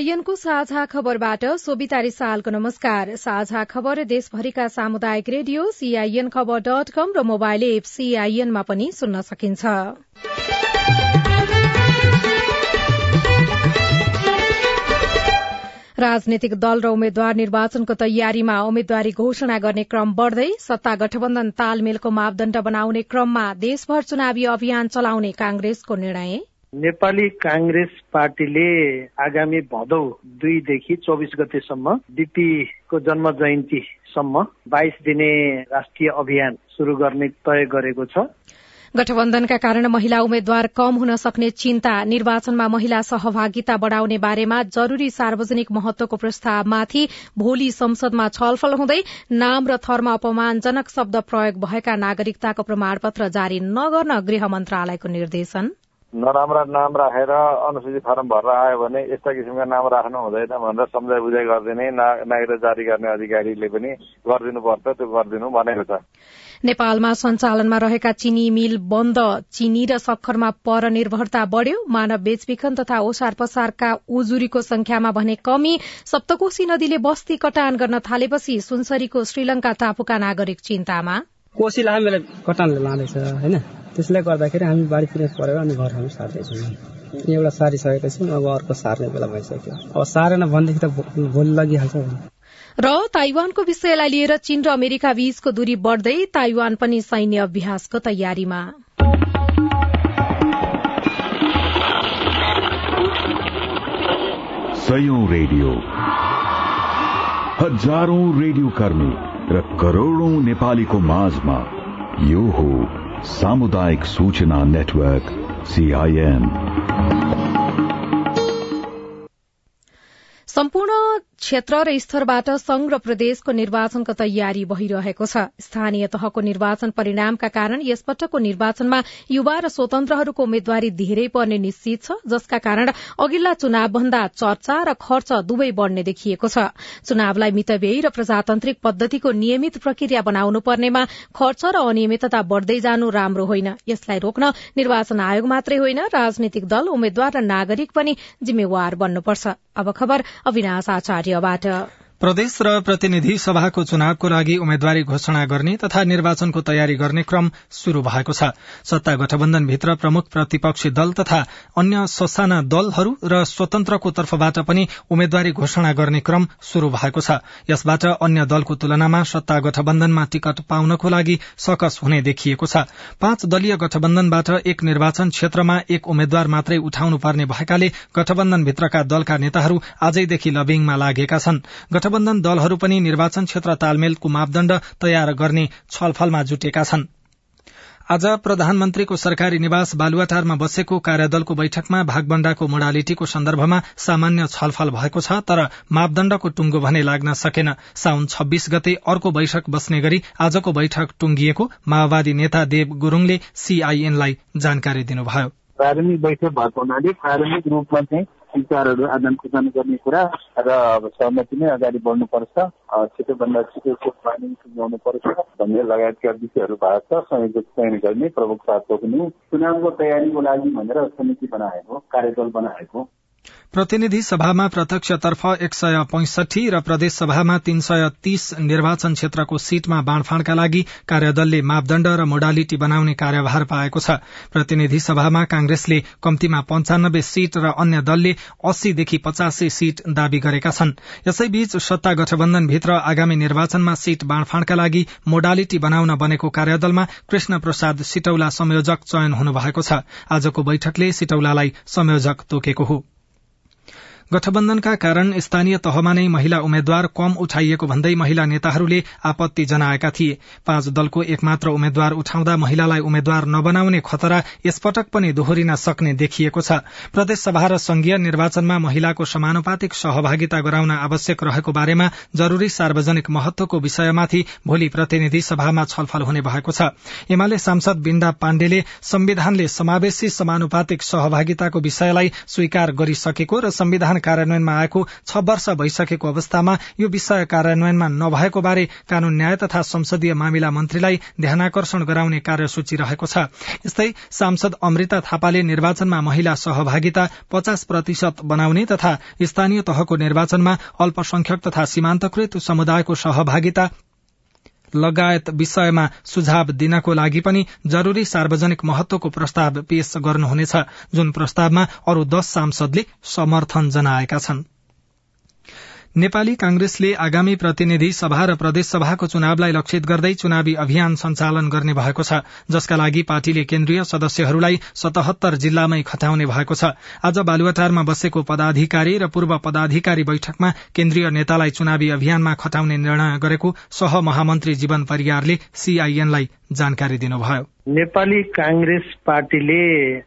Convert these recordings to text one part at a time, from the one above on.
सीआईएनको साझा खबरबाट सोभिता रिसालको नमस्कार। साझा खबर देशभरिका सामुदायिक रेडियो सीआईएन खबर डट कम र मोबाइल एप सीआईएनमा पनि सुन्न सकिन्छ। राजनैतिक दल र उम्मेद्वार निर्वाचनको तयारीमा उम्मेद्वारी घोषणा गर्ने क्रम बढ़दै सत्ता गठबन्धन तालमेलको मापदण्ड बनाउने क्रममा देशभर चुनावी अभियान चलाउने कांग्रेसको निर्णय। नेपाली काङ्ग्रेस पार्टीले आगामी भदौ दुईदेखि चौबिस गतेसम्म डिपीको जन्म जयन्तीसम्म बाइस दिने राष्ट्रिय अभियान शुरू गर्ने तय गरेको छ। गठबन्धनका कारण महिला उम्मेद्वार कम हुन सक्ने चिन्ता निर्वाचनमा महिला सहभागिता बढ़ाउने बारेमा जरूरी सार्वजनिक महत्वको प्रस्तावमाथि भोलि संसदमा छलफल हुँदै नाम र थरमा अपमानजनक शब्द प्रयोग भएका नागरिकताको प्रमाणपत्र जारी नगर्न गृह मन्त्रालयको निर्देशन। नराम्रा नाम राखेर अनुसूचित फारम भरेर आयो भने यस्ता किसिमका नाम राख्नु हुँदैन भनेर सम्झाइ बुझाइ गरिदिने नागरिक जारी गर्ने अधिकारीले पनि गरिदिनुपर्छ त्यो गरिदिनु भनेको छ। नेपालमा सञ्चालनमा रहेका चिनी मिल बन्द चिनी र सक्खरमा परनिर्भरता बढ़्यो। मानव बेचबिखन तथा ओसार पसारका उजुरीको संख्यामा भने कमी। सप्तकोशी नदीले बस्ती कटान गर्न थालेपछि सुनसरीको श्रीलंका टापुका नागरिक चिन्तामा। कोशी लामेले कटानले लाँदैछ होइन? त्यसले गर्दाखेरि हामी बारीतिर परेर अनि घर हामी सार्दैछौँ। एउटा सारिसकेका छौँ अब अर्को सार्ने बेला भइसक्यो। अब सारेन भनेदेखि त भोलि लगिहाल्छ। र ताइवानको विषयलाई लिएर चीन र अमेरिका बीचको दूरी बढ़दै ताइवान पनि सैन्य अभ्यासको तयारीमा। रेडियो। हजारौं रेडियो कर्मी र करोड़ौं नेपालीको माझमा यो हो सामुदायिक सूचना नेटवर्क सीआईएन सम्पूर्ण क्षेत्र र स्तरबाट संघ र प्रदेशको निर्वाचनको तयारी भइरहेको छ। स्थानीय तहको निर्वाचन परिणामका कारण यसपटकको निर्वाचनमा युवा र स्वतन्त्रहरूको उम्मेद्वारी धेरै पर्ने निश्चित छ जसका कारण अघिल्ला चुनावभन्दा चर्चा र खर्च दुवै बढ़ने देखिएको छ। चुनावलाई मितव्ययी र प्रजातान्त्रिक पद्धतिको नियमित प्रक्रिया बनाउनु पर्नेमा खर्च र अनियमितता बढ़दै जानु राम्रो होइन। यसलाई रोक्न निर्वाचन आयोग मात्रै होइन राजनैतिक दल उम्मेद्वार र नागरिक पनि जिम्मेवार बन्नुपर्छ। अब खबर अविनाश आचार्य। रेडियोबाट प्रदेश र प्रतिनिधि सभाको चुनावको लागि उम्मेद्वारी घोषणा गर्ने तथा निर्वाचनको तयारी गर्ने क्रम शुरू भएको छ। सत्ता गठबन्धनभित्र प्रमुख प्रतिपक्षी दल तथा अन्य ससाना दलहरू र स्वतन्त्रको तर्फबाट पनि उम्मेद्वारी घोषणा गर्ने क्रम शुरू भएको छ। यसबाट अन्य दलको तुलनामा सत्ता गठबन्धनमा टिकट पाउनको लागि सकस हुने देखिएको छ। पाँच दलीय गठबन्धनबाट एक निर्वाचन क्षेत्रमा एक उम्मेद्वार मात्रै उठाउनु पर्ने भएकाले गठबन्धनभित्रका दलका नेताहरू आजैदेखि लबिङमा लागेका छन्। गठबन्धन दलहरू पनि निर्वाचन क्षेत्र तालमेलको मापदण्ड तयार गर्ने छलफलमा जुटेका छन्। आज प्रधानमन्त्रीको सरकारी निवास बालुवाटारमा बसेको कार्यदलको बैठकमा भागबण्डाको मोडालिटीको सन्दर्भमा सामान्य छलफल भएको छ तर मापदण्डको टुंगो भने लाग्न सकेन। साउन छब्बीस गते अर्को बैठक बस्ने गरी आजको बैठक टुंगिएको माओवादी नेता देव गुरूङले सीआईएनलाई जानकारी दिनुभयो। प्रारम्भिक बैठक भएको प्रारम्भिक रूपमा चाहिँ विचारहरू आदान प्रदान गर्ने कुरा र सहमति नै अगाडि बढ्नुपर्छ। छिटोभन्दा छिटो प्लानिङ सुझाउनु भन्ने लगायतका विषयहरू भएको छ। संयोजक चयन गर्ने प्रमुख पनि चुनावको तयारीको लागि भनेर समिति बनाएको कार्यदल बनाएको। प्रतिनिधि सभामा प्रत्यक्षतर्फ एक सय पैंसठी र प्रदेश सभामा तीन सय तीस निर्वाचन क्षेत्रको सीटमा बाँडफाँडका लागि कार्यदलले मापदण्ड र मोडालिटी बनाउने कार्यभार पाएको छ। प्रतिनिधि सभामा कांग्रेसले कम्तीमा पञ्चानब्बे सीट र अन्य दलले अस्सीदेखि पचासी सीट दावी गरेका छन्। यसैबीच सत्ता गठबन्धनभित्र आगामी निर्वाचनमा सीट बाँडफाँडका लागि मोडालिटी बनाउन बनेको कार्यदलमा कृष्ण प्रसाद सिटौला संयोजक चयन हुनुभएको छ। आजको बैठकले सिटौलालाई संयोजक तोकेको हो। गठबन्धनका कारण स्थानीय तहमा नै महिला उम्मेद्वार कम उठाइएको भन्दै महिला नेताहरूले आपत्ति जनाएका थिए। पाँच दलको एकमात्र उम्मेद्वार उठाउँदा महिलालाई उम्मेद्वार नबनाउने खतरा यसपटक पनि दोहोरिन सक्ने देखिएको छ। प्रदेशसभा र संघीय निर्वाचनमा महिलाको समानुपातिक सहभागिता गराउन आवश्यक रहेको बारेमा जरूरी सार्वजनिक महत्वको विषयमाथि भोलि प्रतिनिधि सभामा छलफल हुने भएको छ। एमाले सांसद बिन्दा पाण्डेले संविधानले समावेशी समानुपातिक सहभागिताको विषयलाई स्वीकार गरिसकेको र संविधान कार्यान्वयनमा आएको छ वर्ष भइसकेको अवस्थामा यो विषय कार्यान्वयनमा नभएको बारे कानून न्याय तथा संसदीय मामिला मन्त्रीलाई ध्यानाकर्षण गराउने कार्यसूची रहेको छ। यस्तै सांसद अमृता थापाले निर्वाचनमा महिला सहभागिता पचास प्रतिशत बनाउने तथा स्थानीय तहको निर्वाचनमा अल्पसंख्यक तथा सीमान्तकृत समुदायको सहभागिता लगायत विषयमा सुझाव दिनको लागि पनि जरूरी सार्वजनिक महत्वको प्रस्ताव पेश गर्नुहुनेछ जुन प्रस्तावमा अरू दश सांसदले समर्थन जनाएका छनृ। नेपाली कांग्रेसले आगामी प्रतिनिधि सभा र प्रदेशसभाको चुनावलाई लक्षित गर्दै चुनावी अभियान सञ्चालन गर्ने भएको छ जसका लागि पार्टीले केन्द्रीय सदस्यहरूलाई सतहत्तर जिल्लामै खटाउने भएको छ। आज बालुवाटारमा बसेको पदाधिकारी र पूर्व पदाधिकारी बैठकमा केन्द्रीय नेतालाई चुनावी अभियानमा खटाउने निर्णय गरेको सह महामन्त्री जीवन परियारले सीआईएनलाई जानकारी दिनुभयो। नेपाली कांग्रेस पार्टीले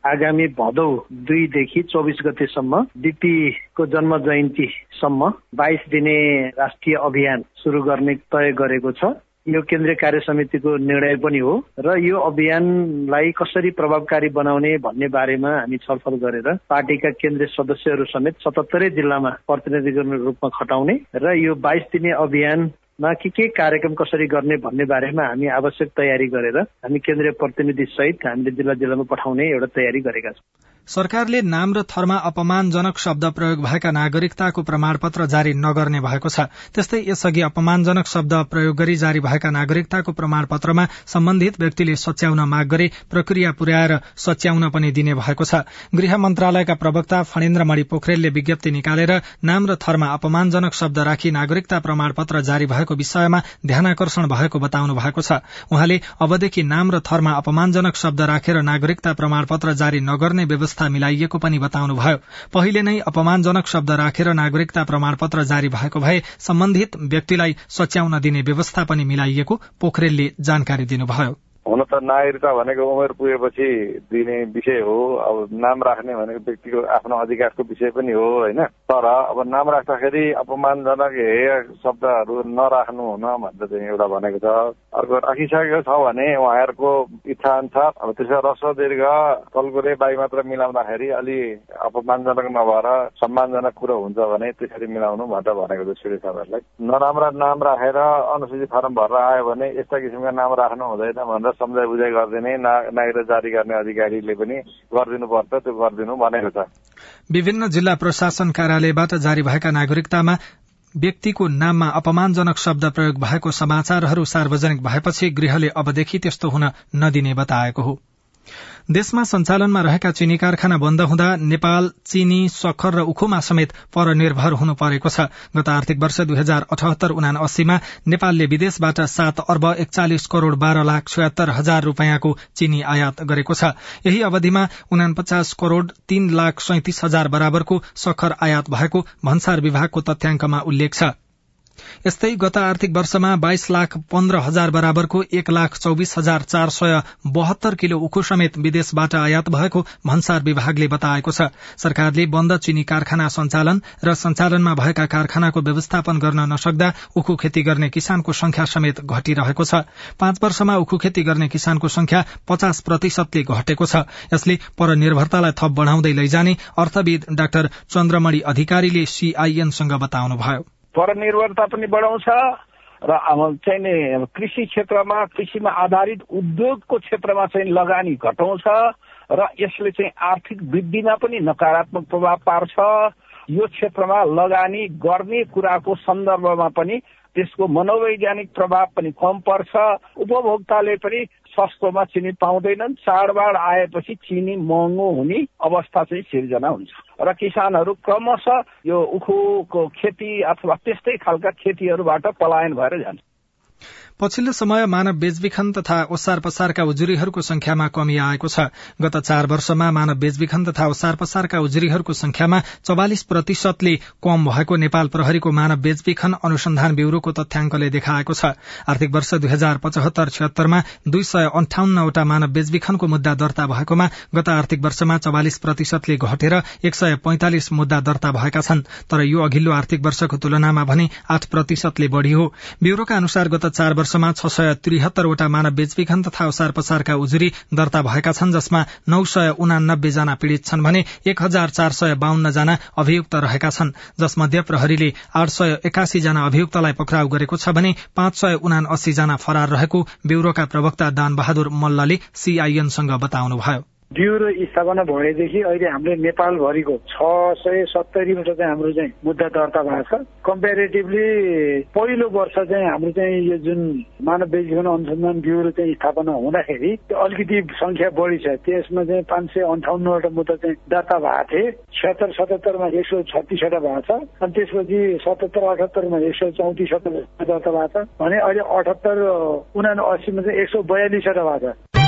आगामी भदौ दुईदेखि चौबिस गतेसम्म डिपीको जन्म जयन्तीसम्म बाइस दिने राष्ट्रिय अभियान सुरु गर्ने तय गरेको छ। यो केन्द्रीय कार्य समितिको निर्णय पनि हो र यो अभियानलाई कसरी प्रभावकारी बनाउने भन्ने बारेमा हामी छलफल गरेर पार्टीका केन्द्रीय सदस्यहरू समेत सतहत्तरै जिल्लामा प्रतिनिधिको रूपमा खटाउने र यो बाइस दिने अभियान मा के के कार्यक्रम कसरी गर्ने भन्ने बारेमा हामी आवश्यक तयारी गरेर हामी केन्द्रीय प्रतिनिधि सहित हामीले जिल्ला जिल्लामा पठाउने एउटा तयारी गरेका छौँ। सरकारले नाम र थरमा अपमानजनक शब्द प्रयोग भएका नागरिकताको प्रमाणपत्र जारी नगर्ने भएको छ। त्यस्तै यसअघि अपमानजनक शब्द प्रयोग गरी जारी भएका नागरिकताको प्रमाणपत्रमा सम्बन्धित व्यक्तिले सच्याउन माग गरे प्रक्रिया पुर्याएर सच्याउन पनि दिने भएको छ। गृह मन्त्रालयका प्रवक्ता फणेन्द्रमणि पोखरेलले विज्ञप्ति निकालेर नाम र थरमा अपमानजनक शब्द राखी नागरिकता प्रमाणपत्र जारी भएको विषयमा ध्यानकर्षण भएको बताउनु भएको छ। उहाँले अबदेखि नाम र थरमा अपमानजनक शब्द राखेर नागरिकता प्रमाणपत्र जारी नगर्ने व्यवस्था व्यवस्था मिलाइएको पनि बताउनुभयो। पहिले नै अपमानजनक शब्द राखेर नागरिकता प्रमाणपत्र जारी भएको भए सम्बन्धित व्यक्तिलाई सच्याउन दिने व्यवस्था पनि मिलाइएको पोखरेलले जानकारी दिनुभयो। हुन त नागरिकता भनेको उमेर पुगेपछि दिने विषय हो अब नाम राख्ने भनेको व्यक्तिको आफ्नो अधिकारको विषय पनि हो होइन? तर अब नाम राख्दाखेरि अपमानजनक हे शब्दहरू नराख्नु हुन भनेर चाहिँ एउटा भनेको छ। अर्को राखिसकेको छ भने उहाँहरूको इच्छा अनुसार अब त्यसो रस्व दीर्घ तलगुरे बाई मात्र मिलाउँदाखेरि अलि अपमानजनक नभएर सम्मानजनक कुरो हुन्छ भने त्यसरी मिलाउनु भनेर भनेको छ सूर्य साहबहरूलाई नराम्रा नाम राखेर अनुसूचित फारम भरेर आयो भने यस्ता किसिमका नाम राख्नु हुँदैन भनेर सम्झाइ बुझाइ गरिदिने नागरिक जारी गर्ने अधिकारीले पनि गरिदिनुपर्छ त्यो गरिदिनु भनेको छ। विभिन्न जिल्ला प्रशासन कार्यालयबाट जारी भएका नागरिकतामा व्यक्तिको नाममा अपमानजनक शब्द प्रयोग भएको समाचारहरू सार्वजनिक भएपछि गृहले अबदेखि त्यस्तो हुन नदिने बताएको हो। देशमा सञ्चालनमा रहेका चिनी कारखाना बन्द हुँदा नेपाल चिनी सखर र उखुमा समेत परनिर्भर हुनु परेको छ। गत आर्थिक वर्ष दुई हजार अठहत्तर उना अस्सीमा नेपालले विदेशबाट सात अर्ब एकचालिस करोड़ बाह्र लाख छयत्तर हजार रूपियाँको चिनी आयात गरेको छ। यही अवधिमा उनापचास करोड़ तीन लाख सैतिस हजार बराबरको सखर आयात भएको भन्सार विभागको तथ्याङ्कमा उल्लेख छ। यस्तै गत आर्थिक वर्षमा बाइस लाख पन्ध्र हजार बराबरको एक लाख चौबिस हजार चार सय बहत्तर किलो उखु समेत विदेशबाट आयात भएको भन्सार विभागले बताएको छ। सरकारले बन्द चिनी कारखाना सञ्चालन र सञ्चालनमा भएका कारखानाको व्यवस्थापन गर्न नसक्दा उखु खेती गर्ने किसानको संख्या समेत घटिरहेको छ। पाँच वर्षमा उखु खेती गर्ने किसानको संख्या पचास प्रतिशतले घटेको छ। यसले परनिर्भरतालाई थप बढ़ाउँदै लैजाने अर्थविद डाक्टर चन्द्रमणि अधिकारीले सीआईएनसँग बताउनुभयो। परनिर्भरता पनि बढाउँछ र चाहिँ नि कृषि क्षेत्रमा कृषिमा आधारित उद्योगको क्षेत्रमा चाहिँ लगानी घटाउँछ र यसले चाहिँ आर्थिक वृद्धिमा पनि नकारात्मक प्रभाव पार्छ। यो क्षेत्रमा लगानी गर्ने कुराको सन्दर्भमा पनि त्यसको मनोवैज्ञानिक प्रभाव पनि कम पर्छ। उपभोक्ताले पनि सस्तोमा चिनी पाउँदैनन्। चाडबाड आएपछि चिनी महँगो हुने अवस्था चाहिँ सिर्जना हुन्छ। र किसानहरू क्रमशः यो उखुको खेती अथवा त्यस्तै खालका खेतीहरूबाट पलायन भएर जान्छ पछिल्लो समय मानव बेचबिखन तथा ओसार पसारका उजुरीहरूको संख्यामा कमी आएको छ। गत चार वर्षमा मानव बेचबिखन तथा ओसार पसारका उजुरीहरूको संख्यामा चौवालिस प्रतिशतले कम भएको नेपाल प्रहरीको मानव बेचबिखन अनुसन्धान ब्यूरोको तथ्याङ्कले देखाएको छ। आर्थिक वर्ष दुई हजार पचहत्तर छिहत्तरमा दुई सय अन्ठाउन्नवटा मानव बेचबिखनको मुद्दा दर्ता भएकोमा गत आर्थिक वर्षमा चौवालिस प्रतिशतले घटेर एक सय पैंतालिस मुद्दा दर्ता भएका छन्। तर यो अघिल्लो आर्थिक वर्षको तुलनामा भने आठ प्रतिशतले बढ़ी हो। ब्यूरोका अनुसार गत चार वर्षमा छ सय त्रिहत्तरवटा मानव बेचबिखन तथा ओसार पसारका उजुरी दर्ता भएका छन् जसमा नौ सय उनानब्बे जना पीड़ित छन् भने एक हजार चार सय बाहन्न जना अभियुक्त रहेका छन्। जसमध्ये प्रहरीले आठ सय एकासी जना अभियुक्तलाई पक्राउ गरेको छ भने पाँच सय उना जना फरार रहेको ब्यूरोका प्रवक्ता दान बहादुर मल्लले सीआईएनसँग बताउनुभयो। ब्युरो स्थापना भएदेखि अहिले हाम्रो नेपालभरिको छ सय सत्तरीबाट चाहिँ हाम्रो चाहिँ मुद्दा दर्ता भएको छ। कम्पेरिटिभली पहिलो वर्ष चाहिँ हाम्रो चाहिँ यो जुन मानव बेचबिखन अनुसन्धान ब्युरो चाहिँ स्थापना हुँदाखेरि अलिकति संख्या बढी छ। त्यसमा चाहिँ पाँच सय अन्ठाउन्नवटा मुद्दा चाहिँ दर्ता भएको थिए। छिहत्तर सतहत्तरमा एक सय छत्तिसवटा भएको छ। अनि त्यसपछि सतहत्तर अठहत्तरमा एक सय चौतिसवटा दर्ता भएको छ। भने अहिले अठहत्तर उना अस्सीमा चाहिँ एक सय बयालिसवटा भएको छ।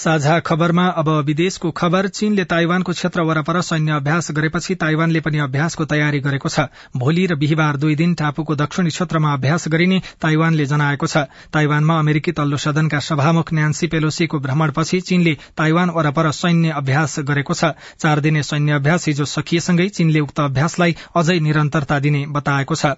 साझा खबरमा अब विदेशको खबर। चीनले ताइवानको क्षेत्र वरपर सैन्य अभ्यास गरेपछि ताइवानले पनि अभ्यासको तयारी गरेको छ। भोलि र बिहिबार दुई दिन टापुको दक्षिणी क्षेत्रमा अभ्यास गरिने ताइवानले जनाएको छ। ताइवानमा अमेरिकी तल्लो सदनका सभामुख न्यान्सी पेलोसीको भ्रमणपछि चीनले ताइवान वरपर सैन्य अभ्यास गरेको छ। चार दिने सैन्य अभ्यास हिजो सकिएसँगै चीनले उक्त अभ्यासलाई अझै निरन्तरता दिने बताएको छ।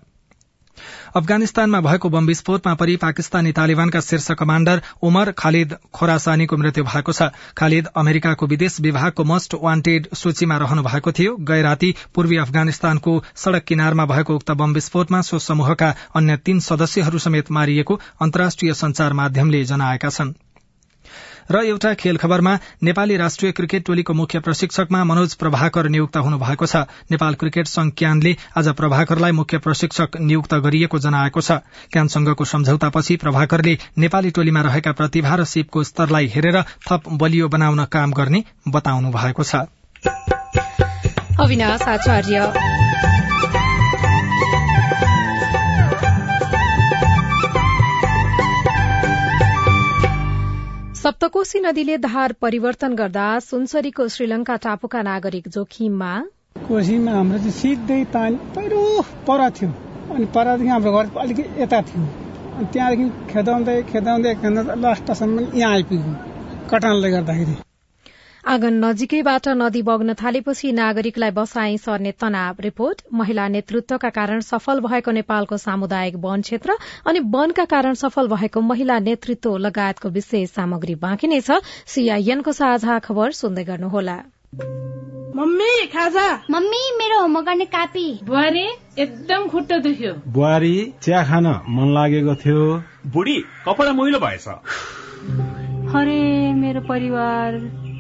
अफगानिस्तानमा भएको बम विस्फोटमा परि पाकिस्तानी तालिबानका शीर्ष कमाण्डर उमर खालिद खोरासानीको मृत्यु भएको छ। खालिद अमेरिकाको विदेश विभागको मोस्ट वान्टेड सूचीमा रहनु भएको थियो। गै राती पूर्वी अफगानिस्तानको सड़क किनारमा भएको उक्त बम विस्फोटमा सो समूहका अन्य तीन सदस्यहरू समेत मारिएको अन्तर्राष्ट्रिय संचार माध्यमले जनाएका छनृ। र एउटा खेल खबरमा नेपाली राष्ट्रिय क्रिकेट टोलीको मुख्य प्रशिक्षकमा मनोज प्रभाकर नियुक्त हुनु भएको छ। नेपाल क्रिकेट संघ क्यानले आज प्रभाकरलाई मुख्य प्रशिक्षक नियुक्त गरिएको जनाएको छ। क्यानसँगको सम्झौतापछि प्रभाकरले नेपाली टोलीमा रहेका प्रतिभा र सिपको स्तरलाई हेरेर थप बलियो बनाउन काम गर्ने बताउनु भएको छ सप्तकोशी नदीले धार परिवर्तन गर्दा सुनसरीको श्रीलंका टापुका नागरिक जोखिममा? कोशीमा हाम्रो सिधै पानी पहिरो पर थियो। अनि परदेखि हाम्रो घर अलिक यता थियो। अनि त्यहाँदेखि खेदाउँदै खेदाउँदै खेदाउँदै लास्टसम्म यहाँ आइपुग्यो। कटानले गर्दाखेरि। आँगन नजिकैबाट नदी बग्न थालेपछि नागरिकलाई बसाई सर्ने तनाव। रिपोर्ट महिला नेतृत्वका कारण सफल भएको नेपालको सामुदायिक वन क्षेत्र अनि वनका कारण सफल भएको महिला नेतृत्व लगायतको विशेष सामग्री बाँकी नै छ। सीआईएनको साझा खबर सुन्दै गर्नुहोला। मम्मी खाजा। मम्मी मेरो होमवर्क गर्ने कापी। बुहारी एकदम खुट्टा दुख्यो। बुहारी चिया खान मन लागेको थियो। बुढी कपडा मैलो भएछ। अरे मेरो परिवार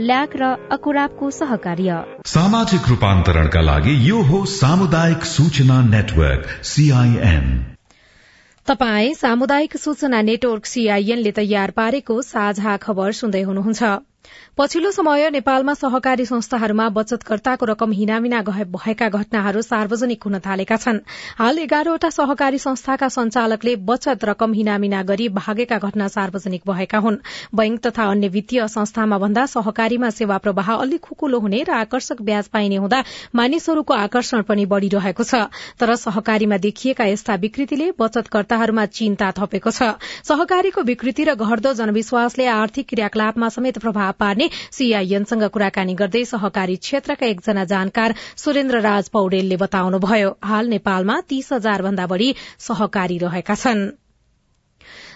ल्याक र अकुराबको सहकार्य। सामाजिक रूपान्तरणका लागि यो हो सामुदायिक सूचना नेटवर्क सीआईएन तपाई सामुदायिक सूचना नेटवर्क सीआईएनले तयार पारेको साझा खबर सुन्दै हुनुहुन्छ। पछिल्लो समय नेपालमा सहकारी संस्थाहरूमा बचतकर्ताको रकम हिनामिना भएका घटनाहरू सार्वजनिक हुन थालेका छन्। हाल एघारवटा सहकारी संस्थाका संचालकले बचत रकम हिनामिना गरी भागेका घटना सार्वजनिक भएका हुन्। बैंक तथा अन्य वित्तीय संस्थामा भन्दा सहकारीमा सेवा प्रवाह अलिक खुकुलो हुने र आकर्षक ब्याज पाइने हुँदा मानिसहरूको आकर्षण पनि बढ़िरहेको छ। तर सहकारीमा देखिएका यस्ता विकृतिले बचतकर्ताहरूमा चिन्ता थपेको छ। सहकारीको विकृति र घट्दो जनविश्वासले आर्थिक क्रियाकलापमा समेत प्रभाव पार्ने सीआईएनसँग कुराकानी गर्दै सहकारी क्षेत्रका एकजना जानकार सुरेन्द्र राज पौडेलले बताउनुभयो हाल नेपालमा तीस हजार भन्दा बढ़ी सहकारी रहेका छनृ।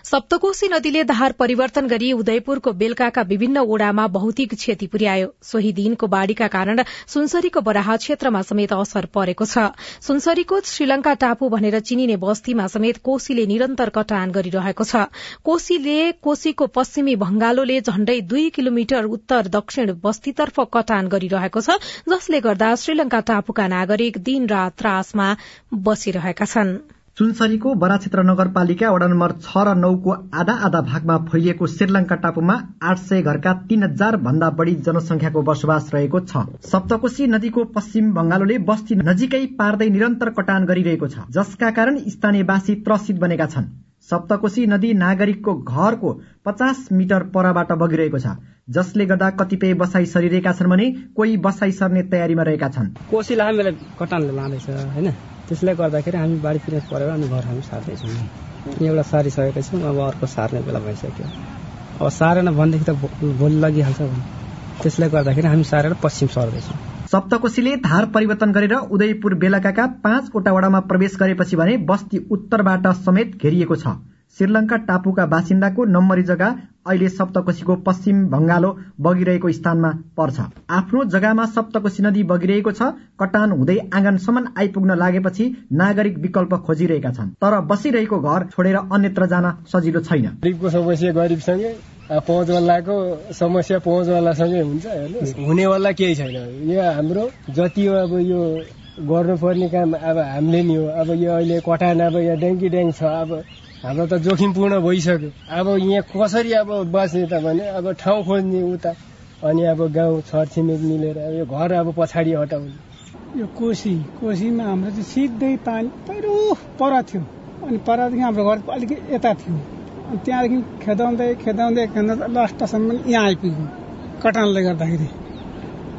सप्तकोशी नदीले धार परिवर्तन गरी उदयपुरको बेलकाका विभिन्न ओड़ामा भौतिक क्षति पुर्यायो। सोही दिनको बाढ़ीका कारण सुनसरीको बराहा क्षेत्रमा समेत असर परेको छ। सुनसरीको श्रीलंका टापु भनेर चिनिने बस्तीमा समेत कोशीले निरन्तर कटान गरिरहेको छ। कोशीले कोशीको पश्चिमी भंगालोले झण्डै दुई किलोमिटर उत्तर दक्षिण बस्तीतर्फ कटान गरिरहेको छ जसले गर्दा श्रीलंका टापुका नागरिक दिन रात त्रासमा बसिरहेका छनृ। सुनसरीको बरा क्षेत्र नगरपालिका वडा नम्बर छ र नौको आधा आधा भागमा फैलिएको श्रीलंका टापुमा आठ सय घरका तीन हजार भन्दा बढ़ी जनसंख्याको बसोबास रहेको छ। सप्तकोशी नदीको पश्चिम बंगालोले बस्ती नजिकै पार्दै निरन्तर कटान गरिरहेको छ जसका कारण स्थानीयवासी त्रसित बनेका छन्। सप्तकोशी नदी नागरिकको घरको पचास मिटर परबाट बगिरहेको छ जसले गर्दा कतिपय बसाई सरिरहेका छन् भने कोही बसाई सर्ने तयारीमा रहेका छन्। कोशी लामो कटानले लाँदैछ होइन? त्यसले गर्दाखेरि हामी बाढी पिर परेर अनि घर हामी सार्दैछौँ एउटा सारिसकेका छौँ अब अर्को सार्ने बेला भइसक्यो। अब सारेन भनेदेखि त भोलि लगिहाल्छ भने। त्यसले गर्दाखेरि हामी सारेर पश्चिम सर्दैछौँ। सप्तकोशीले धार परिवर्तन गरेर उदयपुर बेलकाका पाँचवटा वडामा प्रवेश गरेपछि भने बस्ती उत्तरबाट समेत घेरिएको छ। श्रीलंका टापुका बासिन्दाको नम्बरी जग्गा अहिले सप्तकोशीको पश्चिम भंगालो बगिरहेको स्थानमा पर्छ। आफ्नो जग्गामा सप्तकोशी नदी बगिरहेको छ। कटान हुँदै आँगनसम्म आइपुग्न लागेपछि नागरिक विकल्प खोजिरहेका छन्। तर बसिरहेको घर छोडेर अन्यत्र जान सजिलो छैन। गरिबको समस्या गरिबसँगै पहुँचवालाको समस्या पहुँचवालासँगै हुन्छ हुनेवाला केही छैन। यहाँ हाम्रो जति अब यो गर्नुपर्ने काम अब हामीले नि हो। अब यो अहिले कटान अब यहाँ ड्याङ्की ड्याङ छ अब हाम्रो त जोखिमपूर्ण भइसक्यो। अब यहाँ कसरी अब बस्ने त भने अब ठाउँ खोज्ने उता अनि अब गाउँ छरछिमेक मिलेर यो घर अब पछाडि हटाउने। यो कोसी कोसीमा हाम्रो चाहिँ सिधै पानी पहिरो पर थियो। अनि परदेखि हाम्रो घर अलिक यता थियो। अनि त्यहाँदेखि खेदाउँदै खेदाउँदै खेदाउँदै लास्टसम्म यहाँ आइपुग्यो कटानले गर्दाखेरि।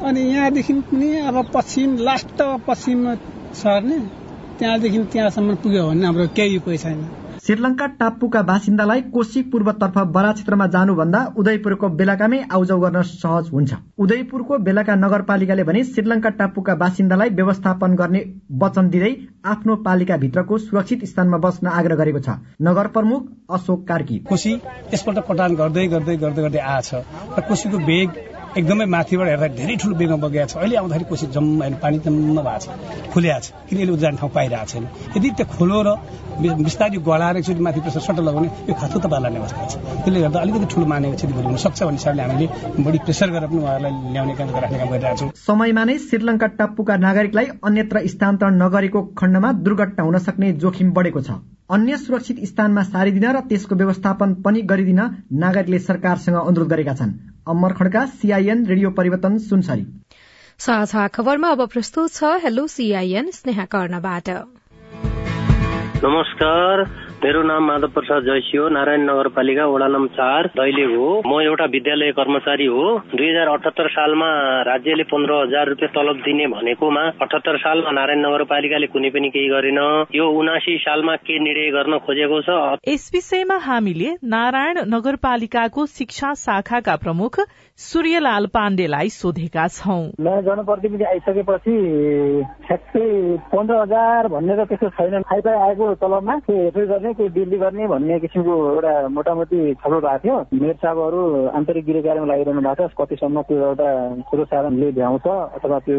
अनि यहाँदेखि पनि अब पश्चिम लास्ट पश्चिममा सर्ने त्यहाँदेखि त्यहाँसम्म पुग्यो भने हाम्रो केही उपाय छैन। श्रीलंका टापुका बासिन्दालाई कोशी पूर्वतर्फ बरा क्षेत्रमा जानुभन्दा उदयपुरको बेलाकामै आउजाउ गर्न सहज हुन्छ। उदयपुरको बेलाका नगरपालिकाले भने श्रीलंका टापुका बासिन्दालाई व्यवस्थापन गर्ने वचन दिँदै आफ्नो पालिका भित्रको सुरक्षित स्थानमा बस्न आग्रह गरेको छ। नगर प्रमुख अशोक कार्की। कोशी यसपल्ट गर्दै गर्दै गर्दै गर्दै आछ र कोशीको वेग एकदमै माथिबाट हेर्दा धेरै ठुलो बेगमा बगेको छ। अहिले आउँदाखेरि कोसी जम्मा पानी जम्मा भएको छ फुल्या छ किन यसले उजान ठाउँ पाइरहेको छैन? यदि त्यो खोलो र बिस्तारै गलाएर एकचोटि माथि प्रेसर सट्ट लगाउने यो खातो त पार्ने अवस्था छ त्यसले गर्दा अलिकति ठुलो मानेको क्षति भोलि हुनसक्छ भन्ने हिसाबले हामीले बढी प्रेसर गरेर पनि उहाँहरूलाई ल्याउने काम राख्ने काम गरिरहेको छौँ। समयमा नै श्रीलङ्का टापुका नागरिकलाई अन्यत्र स्थानान्तरण नगरेको खण्डमा दुर्घटना हुन सक्ने जोखिम बढेको छ। अन्य सुरक्षित स्थानमा सारिदिन र त्यसको व्यवस्थापन पनि गरिदिन नागरिकले सरकारसँग अनुरोध गरेका छन्। अमर खड्का सीआईएन रेडियो परिवर्तन सुनसरी। साझा खबरमा अब प्रस्तुत छ हेलो सीआईएन स्नेहा कर्णबाट। नमस्कार। मेरो नाम माधव प्रसाद जैसी हो नारायण नगरपालिका वडा नम्बर चार दैलेख हो। म एउटा विद्यालय कर्मचारी हो। दुई हजार अठहत्तर सालमा राज्यले पन्ध्र हजार रुपियाँ तलब दिने भनेकोमा अठहत्तर सालमा नारायण नगरपालिकाले कुनै पनि केही गरेन। यो उनासी सालमा के निर्णय गर्न खोजेको छ? यस विषयमा हामीले नारायण नगरपालिकाको शिक्षा शाखाका प्रमुख सूर्यलाल पाण्डेलाई सोधेका छौ। नयाँ जनप्रतिनिधि आइसकेपछि ठ्याक्कै पन्ध्र हजार भन्ने त त्यस्तो छैन। आएको तलबमा गर्ने केही बिल्ली गर्ने भन्ने किसिमको एउटा मोटामोटी छलफल भएको थियो। मेयर साहबहरू आन्तरिक गृह कार्यमा लागिरहनु भएको छ। कतिसम्म त्यो एउटा ठुलो साधनले भ्याउँछ अथवा त्यो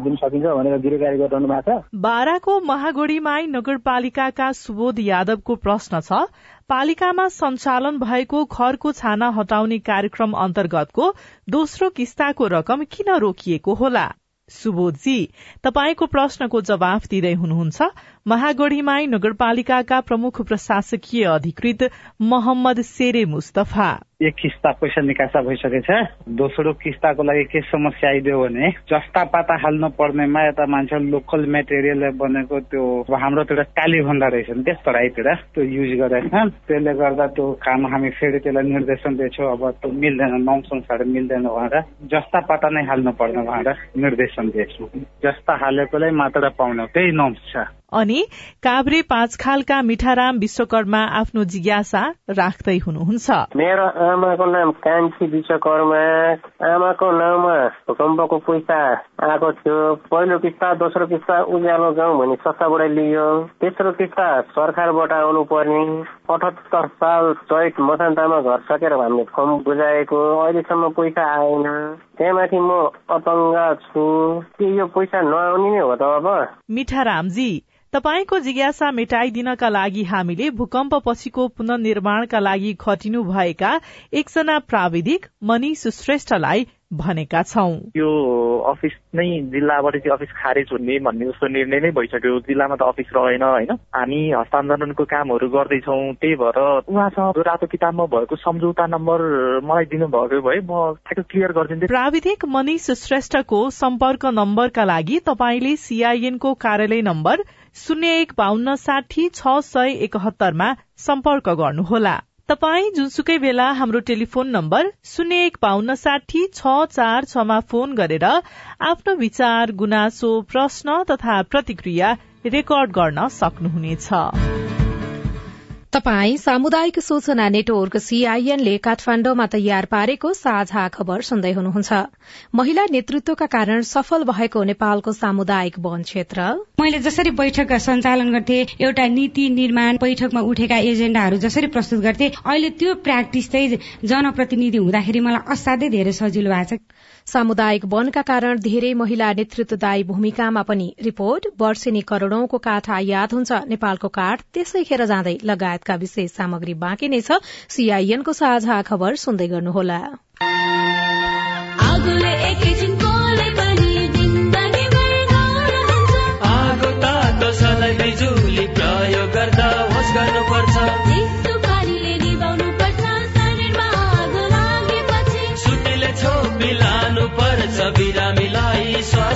दिन सकिन्छ भनेर गृह कार्य गरिरहनु भएको छ। बाराको महागोडीमाई नगरपालिकाका सुबोध यादवको प्रश्न छ पालिकामा सञ्चालन भएको घरको छाना हटाउने कार्यक्रम अन्तर्गतको दोस्रो किस्ताको रकम किन रोकिएको होला? सुबोधजी तपाईँको प्रश्नको जवाफ दिँदै हुनुहुन्छ। महागढ़ीमाई नगरपालिकाका प्रमुख प्रशासकीय अधिकृत मोहम्मद सेरे मुस्तफा। एक किस्ता पैसा निकासा भइसकेछ। दोस्रो किस्ताको लागि के समस्या आइदियो भने जस्ता पाता हाल्नु पर्नेमा यता मान्छे लोकल मेटेरियल बनेको त्यो हाम्रो त्यो टाली भन्दा रहेछ नि त्यस तराईतिर त्यो युज गरेका त्यसले गर्दा त्यो काम हामी फेरि त्यसलाई निर्देशन दिएछौँ। अब त्यो मिल्दैन नम्स अनुसार मिल्दैन भनेर जस्ता पाता नै हाल्नु पर्ने भनेर निर्देशन दिएछौँ। जस्ता हालेकोलाई मात्र पाउने त्यही नम्स छ। अनि काभ्रे पाँच खालका मिठाराम विश्वकर्मा आफ्नो जिज्ञासा राख्दै हुनुहुन्छ। मेरो आमाको नाम कान्छी विश्वकर्मा। आमाको नाउँमा भूकम्पको पैसा आएको थियो। पहिलो किस्ता दोस्रो किस्ता उज्यालो गाउँ भने सस्ताबाट लियो। तेस्रो किस्ता सरकारबाट आउनु पर्ने अठहत्तर साल चैत मसान्तामा घर सकेर हामीले फर्म बुझाएको। अहिलेसम्म पैसा आएन। त्यहाँमाथि म अतङ्ग छु। के यो पैसा नआउने नै हो त अब? मिठारामजी तपाईँको जिज्ञासा मेटाइदिनका लागि हामीले भूकम्प पछिको पुननिर्माणका लागि खटिनु भएका एकजना प्राविधिक मनिष श्रेष्ठलाई भनेका छौं। यो अफिस नै जिल्लाबाट चाहिँ अफिस खारेज हुने भन्ने जस्तो निर्णय नै भइसक्यो। जिल्लामा त अफिस रहेन होइन? हामी हस्तान्तरणको कामहरू गर्दैछौँ त्यही भएर उहाँसँग रातो किताबमा भएको सम्झौता नम्बर मलाई दिनुभएको भए म ठ्याक्क क्लियर गरिदिन्थेँ। प्राविधिक मनिष श्रेष्ठको सम्पर्क नम्बरका लागि तपाईँले सीआईएनको कार्यालय नम्बर शून्य एक बान्न साठी छ सय एकहत्तरमा सम्पर्क गर्नुहोला। तपाई जुनसुकै बेला हाम्रो टेलिफोन नम्बर शून्य एक बान्न साठी छ चार छमा फोन गरेर आफ्नो विचार गुनासो प्रश्न तथा प्रतिक्रिया रेकर्ड गर्न सक्नुहुनेछ। तपाई सामुदायिक सूचना नेटवर्क सीआईएनले काठमाण्डुमा तयार पारेको साझा खबर सुन्दै हुनुहुन्छ। महिला नेतृत्वका कारण सफल भएको नेपालको सामुदायिक वन क्षेत्र। मैले जसरी बैठक सञ्चालन गर्थे एउटा नीति निर्माण बैठकमा उठेका एजेण्डाहरू जसरी प्रस्तुत गर्थे अहिले त्यो प्र्याक्टिस चाहिँ जनप्रतिनिधि हुँदाखेरि मलाई असाध्यै धेरै सजिलो भएको छ। सामुदायिक वनका कारण धेरै महिला नेतृत्वदायी भूमिकामा पनि रिपोर्ट वर्षेनी करोड़ौंको काठ आयात हुन्छ नेपालको काठ त्यसै खेर जाँदै लगायतका विशेष सामग्री बाँकी नै छ। सीआईएनको साझा खबर सुन्दै गर्नुहोला।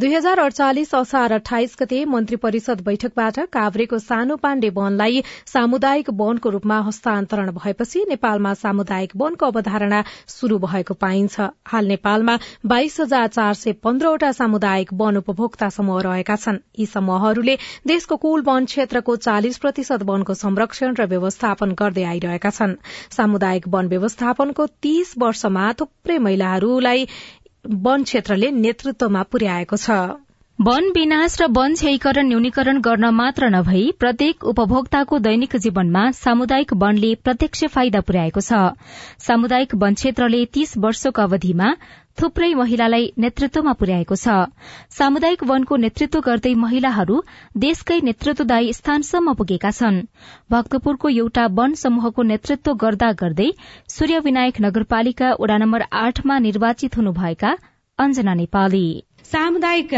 दुई हजार अडचालिस असार अठाइस गते मन्त्री परिषद बैठकबाट काभ्रेको सानो पाण्डे वनलाई सामुदायिक वनको रूपमा हस्तान्तरण भएपछि नेपालमा सामुदायिक वनको अवधारणा शुरू भएको पाइन्छ। हाल नेपालमा बाइस हजार चार सय पन्ध्रवटा सामुदायिक वन उपभोक्ता समूह रहेका छन्। यी समूहहरूले देशको कुल वन क्षेत्रको चालिस प्रतिशत वनको संरक्षण र व्यवस्थापन गर्दै आइरहेका छन्। सामुदायिक वन व्यवस्थापनको तीस वर्षमा थुप्रै महिलाहरूलाई वन क्षेत्रले नेतृत्वमा पुर्याएको छ। वन विनाश र वन क्षयीकरण न्यूनीकरण गर्न मात्र नभई प्रत्येक उपभोक्ताको दैनिक जीवनमा सामुदायिक वनले प्रत्यक्ष फाइदा पुर्याएको छ। सामुदायिक वन क्षेत्रले तीस वर्षको अवधिमा थुप्रै महिलालाई नेतृत्वमा पुर्याएको छ। सामुदायिक वनको नेतृत्व गर्दै महिलाहरू देशकै नेतृत्वदायी स्थानसम्म पुगेका छन्। भक्तपुरको एउटा वन समूहको नेतृत्व गर्दा गर्दै सूर्य विनायक नगरपालिका वडा नम्बर आठमा निर्वाचित हुनुभएका अञ्जना नेपाली। सामुदायिक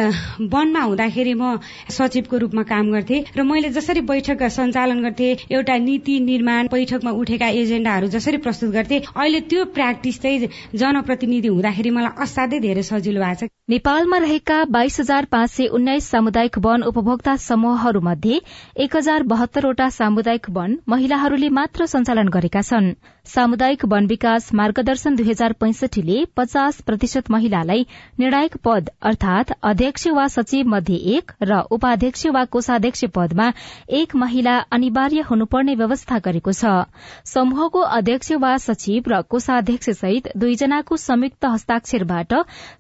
वनमा हुँदाखेरि म सचिवको रूपमा काम गर्थे र मैले जसरी बैठक सञ्चालन गर्थे एउटा नीति निर्माण बैठकमा उठेका एजेण्डाहरू जसरी प्रस्तुत गर्थे अहिले त्यो प्र्याक्टिस चाहिँ जनप्रतिनिधि हुँदाखेरि मलाई असाध्यै धेरै सजिलो भएको छ। नेपालमा रहेका बाइस हजार पाँच सय उन्नाइस सामुदायिक वन उपभोक्ता समूहहरू मध्ये एक हजार बहत्तरवटा सामुदायिक वन महिलाहरूले मात्र सञ्चालन गरेका छन्। सामुदायिक वन विकास मार्गदर्शन दुई हजार पैंसठीले पचास प्रतिशत महिलालाई निर्णायक पद अर्थात अध्यक्ष वा सचिव मध्ये एक र उपाध्यक्ष वा कोषाध्यक्ष पदमा एक महिला अनिवार्य हुनुपर्ने व्यवस्था गरेको छ। समूहको अध्यक्ष वा सचिव र कोषाध्यक्ष सहित दुईजनाको संयुक्त हस्ताक्षरबाट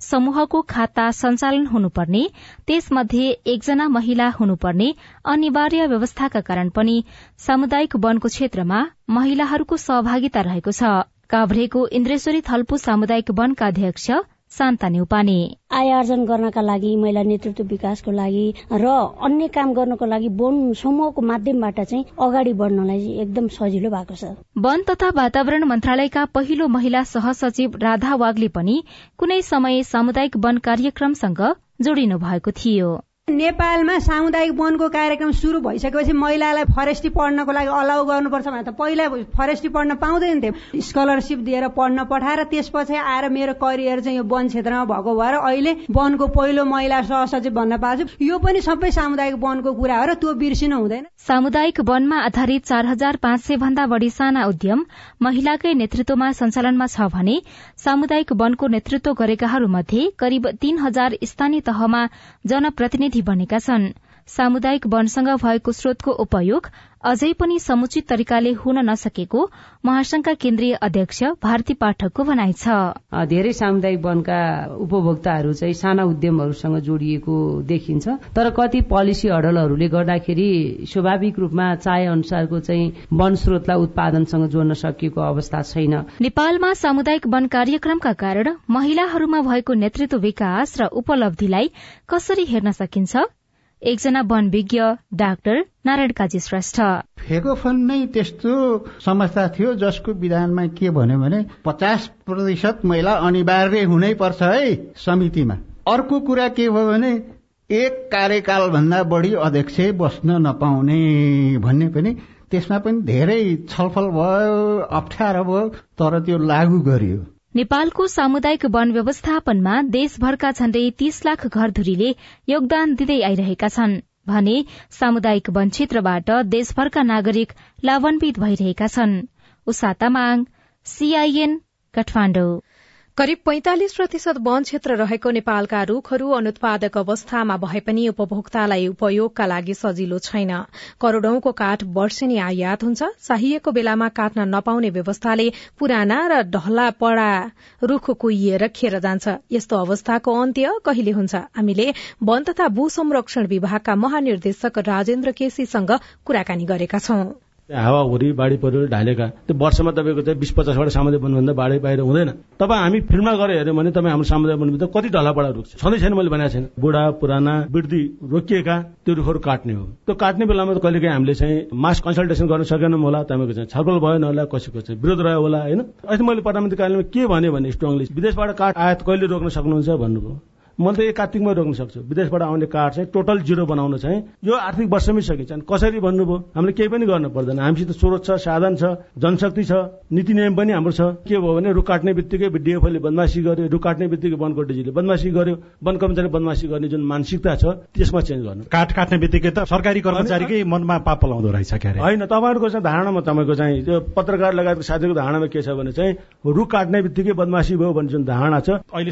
समूहको खाता सञ्चालन हुनुपर्ने त्यसमध्ये एकजना महिला हुनुपर्ने अनिवार्य व्यवस्थाका कारण पनि सामुदायिक वनको क्षेत्रमा महिलाहरूको सहभागिता रहेको छ। काभ्रेको इन्द्रेश्वरी थल्पू सामुदायिक वनका अध्यक्ष शान्ता न्यौपाने। आय आर्जन गर्नका लागि महिला नेतृत्व विकासको लागि र अन्य काम गर्नको लागि वन समूहको माध्यमबाट चाहिँ अगाडि बढ्नलाई एकदम सजिलो भएको छ। वन तथा वातावरण मन्त्रालयका पहिलो महिला सहसचिव राधा वाग्ले पनि कुनै समय सामुदायिक वन कार्यक्रमसँग जोडिनु भएको थियो। नेपालमा सामुदायिक वनको कार्यक्रम सुरु भइसकेपछि महिलालाई फरेस्टी पढ्नको लागि अलाउ गर्नुपर्छ भने त पहिला फरेस्टी पढ्न पाउँदैन थियो स्कलरसिप दिएर पढ्न पठाएर त्यसपछि आएर मेरो करियर चाहिँ यो वन क्षेत्रमा भएको भएर अहिले वनको पहिलो महिला सहसचिव भन्न पाएको यो पनि सबै सामुदायिक वनको कुरा हो र त्यो बिर्सिनु हुँदैन। सामुदायिक वनमा आधारित चार हजार पाँच सय भन्दा बढ़ी साना उद्यम महिलाकै नेतृत्वमा सञ्चालनमा छ भने सामुदायिक वनको नेतृत्व गरेकाहरूमध्ये करिब तीन हजार स्थानीय तहमा जनप्रतिनिधि प्रतिनिधि बनेका छन्। सामुदायिक वनसँग भएको स्रोतको उपयोग अझै पनि समुचित तरिकाले हुन नसकेको महासंघका केन्द्रीय अध्यक्ष भारती पाठकको भनाइ छ। धेरै सामुदायिक वनका उपभोक्ताहरू चाहिँ साना उद्यमहरूसँग जोडिएको देखिन्छ। तर कति पोलिसी हडलहरूले गर्दाखेरि स्वाभाविक रूपमा चाहे अनुसारको चाहिँ वन स्रोतलाई उत्पादनसँग जोड्न सकिएको अवस्था छैन। नेपालमा सामुदायिक वन कार्यक्रमका कारण महिलाहरूमा भएको नेतृत्व विकास र उपलब्धिलाई कसरी हेर्न सकिन्छ? एकजना वन विज्ञ डाक्टर नारायण काजी श्रेष्ठ। फेगोफोन नै त्यस्तो समस्या थियो जसको विधानमा के भन्यो भने पचास प्रतिशत महिला अनिवार्य हुनै पर्छ है समितिमा। अर्को कुरा के भयो भने एक कार्यकाल भन्दा बढी अध्यक्ष बस्न नपाउने भन्ने पनि त्यसमा पनि धेरै छलफल भयो अप्ठ्यारो भयो तर त्यो लागू गरियो। नेपालको सामुदायिक वन व्यवस्थापनमा देशभरका झण्डै तीस लाख घरधुरीले योगदान दिँदै आइरहेका छन् भने सामुदायिक वन क्षेत्रबाट देशभरका नागरिक लाभान्वित भइरहेका छन्। उषा सीआईएन काठमाडौँ। करिब पैंतालिस प्रतिशत वन क्षेत्र रहेको नेपालका रूखहरू अनुत्पादक अवस्थामा भए पनि उपभोक्तालाई उपयोगका लागि सजिलो छैन। करोड़ौंको काठ वर्षेनी आयात हुन्छ। चाहिएको बेलामा काट्न नपाउने व्यवस्थाले पुराना र ढहला पड़ा रूख कुहिएर खेर जान्छ। यस्तो अवस्थाको अन्त्य कहिले हुन्छ? हामीले वन तथा भू संरक्षण विभागका महानिर्देशक राजेन्द्र केसीसँग कुराकानी गरेका छौं। हावाहुरी बाढी पहिरो ढालेका। त्यो वर्षमा तपाईँको चाहिँ बिस पचासवटा सामुदायिक वनभन्दा बाढी बाहिर हुँदैन। तपाईँ हामी फिल्ममा गएर हेऱ्यौँ भने तपाईँ हाम्रो सामुदायिक वनभित्र कति ढलापडा रुख छँदै छैन मैले भनेको छैन। बुढा पुराना वृद्धि रोकिएका त्यो रुखहरू काट्ने हो। त्यो काट्ने बेलामा त कहिलेकाहीँ हामीले चाहिँ मास कन्सल्टेसन गर्न सकेनौँ होला तपाईँको चाहिँ छलफल भएन होला कसैको चाहिँ विरोध रह्यो होला होइन? अहिले मैले प्रधानमन्त्री कार्यालयमा के भने स्ट्रङली विदेशबाट काठ आयात कहिले रोक्न सक्नुहुन्छ भन्नुभयो? मैले त यो कार्तिकमै रोक्न सक्छु। विदेशबाट आउने कार्ड चाहिँ टोटल जिरो बनाउन चाहिँ यो आर्थिक वर्षमै सकिन्छ अनि कसरी भन्नुभयो? हामीले केही पनि गर्न पर्दैन। हामीसित स्रोत छ साधन छ जनशक्ति छ नीति नियम पनि हाम्रो छ। के भयो भने रुख काट्ने बित्तिकै डिएफओले बदमासी गर्यो रुख काट्ने बित्तिकै वनको डिजीले बदमासी गर्यो। वन कर्मचारी बदमासी गर्ने जुन मानसिकता छ त्यसमा चेन्ज गर्नु। काठ काट्ने बित्तिकै त सरकारी कर्मचारीकै मनमा पाप पलाउँदो रहेछ क्या होइन तपाईँहरूको चाहिँ धारणामा तपाईँको चाहिँ त्यो पत्रकार लगायतको साथीको धारणामा के छ भने चाहिँ रुख काट्ने बित्तिकै बदमासी भयो भन्ने जुन धारणा छ अहिले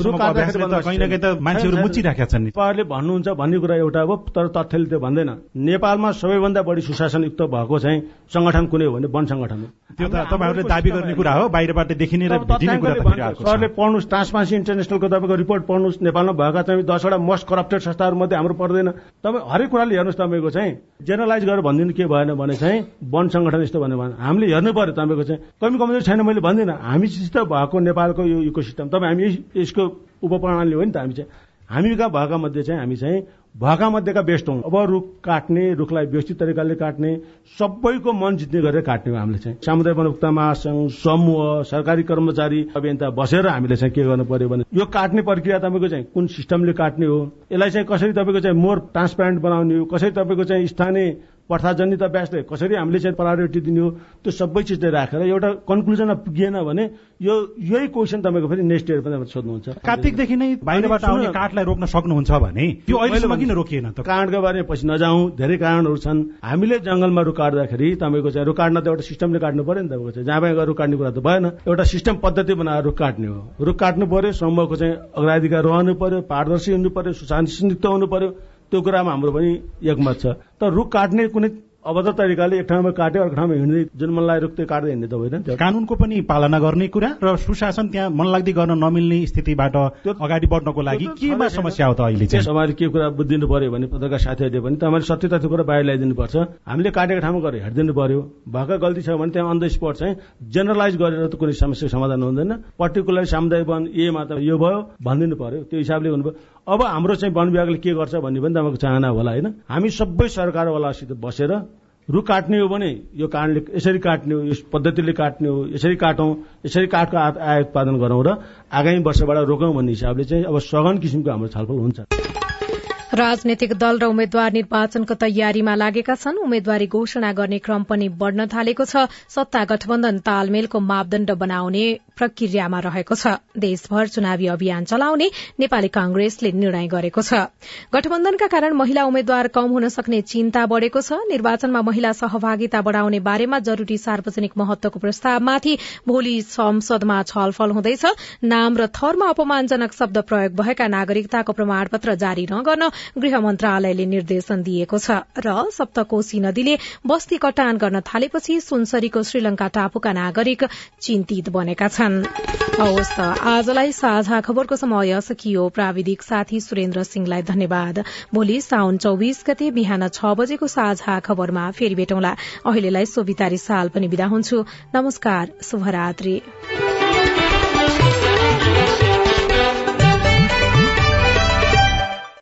मान्छेहरू मुचिराखेका छन् तपाईँहरूले भन्नुहुन्छ भन्ने कुरा एउटा हो तर तथ्यले त्यो भन्दैन। नेपालमा सबैभन्दा बढी सुशासनयुक्त भएको चाहिँ संगठन कुनै हो भने वन संगठन हो। त्यो त तपाईँहरूले दावी गर्ने कुरा हो बाहिरबाट देखिने र सरले पढ्नुहोस् ट्रान्सपारेन्सी इन्टरनेसनलको तपाईँको रिपोर्ट पढ्नुहोस् नेपालमा भएका चाहिँ दसवटा मोस्ट करप्टेड संस्थाहरू मध्ये हाम्रो पर्दैन। तपाईँ हरेक कुराले हेर्नुहोस् तपाईँको चाहिँ जेनरलाइज गरेर भनिदिनु के भएन भने चाहिँ वन संगठन यस्तो भन्यो भने। हामीले हेर्नु पर्यो तपाईँको चाहिँ। कमी कमजोरी छैन मैले भन्दिनँ। हामीसित भएको नेपालको यो इको सिस्टम तपाईँ हामी यसको उपप्रणाली हो नि त हामी चाहिँ। हामी कहाँ भएका मध्ये चाहिँ हामी चाहिँ भएका मध्येका बेस्ट हौँ अब रुख काट्ने रुखलाई व्यवस्थित तरिकाले काट्ने सबैको मन जित्ने गरेर काट्ने हो हामीले चाहिँ। सामुदायिक वनभुक्ता महासंघ समूह सरकारी कर्मचारी अभियन्ता बसेर हामीले चाहिँ के गर्नु पर्यो भने यो काट्ने प्रक्रिया तपाईँको चाहिँ कुन सिस्टमले काट्ने हो यसलाई चाहिँ कसरी तपाईँको चाहिँ मोर ट्रान्सप्यारेन्ट बनाउने हो कसरी तपाईँको चाहिँ स्थानीय प्रथाजनित अभ्यासले कसरी हामीले चाहिँ प्रायोरिटी दिने हो त्यो सबै चिजले राखेर एउटा कन्क्लुजनमा पुगिएन भने यो यही क्वेसन तपाईँको फेरि नेक्स्ट इयर पनि सोध्नुहुन्छ। कार्तिकदेखि नै बाहिरबाट आउने काठलाई रोक्न सक्नुहुन्छ भने त्यो अहिलेसम्म किन रोकिएन त? काठको बारेमा पछि नजाउँ धेरै कारणहरू छन्। हामीले जंगलमा रुख काट्दाखेरि तपाईँको चाहिँ रुख काट्न त एउटा सिस्टमले काट्नु पर्यो नि तपाईँको चाहिँ। जहाँ गएर रुख काट्ने कुरा त भएन। एउटा सिस्टम पद्धति बनाएर रुख काट्ने हो। रुख काट्नु पर्यो समूहको चाहिँ अग्राधिकार रहनु पर्यो पारदर्शी हुनु पर्यो सुशासनयुक्त हुनु पर्यो। त्यो कुरामा हाम्रो पनि एकमत छ। तर रुख काट्ने कुनै अभद्र तरिकाले एक ठाउँमा काट्यो अर्को ठाउँमा हिँड्दै जुन मन लाग्यो रुख त्यो काट्दै हिँड्ने त होइन कानूनको पनि पालना गर्ने कुरा र सुशासन त्यहाँ मनलाग्दी गर्न नमिल्ने स्थितिबाट अगाडि बढ्नको लागि केमा समस्या हो त अहिले चाहिँ? तपाईँले के कुरा बुझिदिनु पर्यो भने पत्रकार साथीहरूले पनि तपाईँले सत्य तथ्य कुरा बाहिर ल्याइदिनु पर्छ। हामीले काटेको ठाउँमा गएर हेरिदिनु पर्यो। भएका गल्ती छ भने त्यहाँ अन द स्पट चाहिँ जेनरलाइज गरेर त कुनै समस्या समाधान हुँदैन। पर्टिकुलर सामुदायिक वन एमा त यो भयो भनिदिनु पर्यो। त्यो हिसाबले हुनुभयो। अब हाम्रो चाहिँ वन विभागले के गर्छ भन्ने पनि तपाईँको चाहना होला होइन? हामी सबै सरकारवालासित बसेर रुख काट्ने हो भने यो कारणले यसरी काट्ने हो यस पद्धतिले काट्ने हो यसरी काटौँ यसरी काठको आय उत्पादन गरौँ र आगामी वर्षबाट रोकौँ भन्ने हिसाबले चाहिँ अब सघन किसिमको हाम्रो छलफल हुन्छ। राजनैतिक दल र उम्मेद्वार निर्वाचनको तयारीमा लागेका छन्। उम्मेद्वारी घोषणा गर्ने क्रम पनि बढ़न थालेको छ। सत्ता गठबन्धन तालमेलको मापदण्ड बनाउने प्रक्रियामा रहेको छ। देशभर चुनावी अभियान चलाउने नेपाली कांग्रेसले निर्णय गरेको छ। गठबन्धनका कारण महिला उम्मेद्वार कम हुन सक्ने चिन्ता बढ़ेको छ। निर्वाचनमा महिला सहभागिता बढ़ाउने बारेमा जरूरी सार्वजनिक महत्वको प्रस्तावमाथि भोलि संसदमा छलफल हुँदैछ। नाम र थरमा अपमानजनक शब्द प्रयोग भएका नागरिकताको प्रमाणपत्र जारी नगर्न गृह मन्त्रालयले निर्देशन दिएको छ र सप्तकोशी नदीले बस्ती कटान गर्न थालेपछि सुनसरीको श्रीलंका टापुका नागरिक चिन्तित बनेका छन्। आजलाई साझा खबरको समय सकियो। प्राविधिक साथी सुरेन्द्र सिंहलाई धन्यवाद। भोलि साउन चौविस गते बिहान छ बजेको साझा खबरमा फेरि भेटौँला। अहिलेलाई सोभितारी साल पनि विदा हुन्छु। नमस्कार शुभरात्री।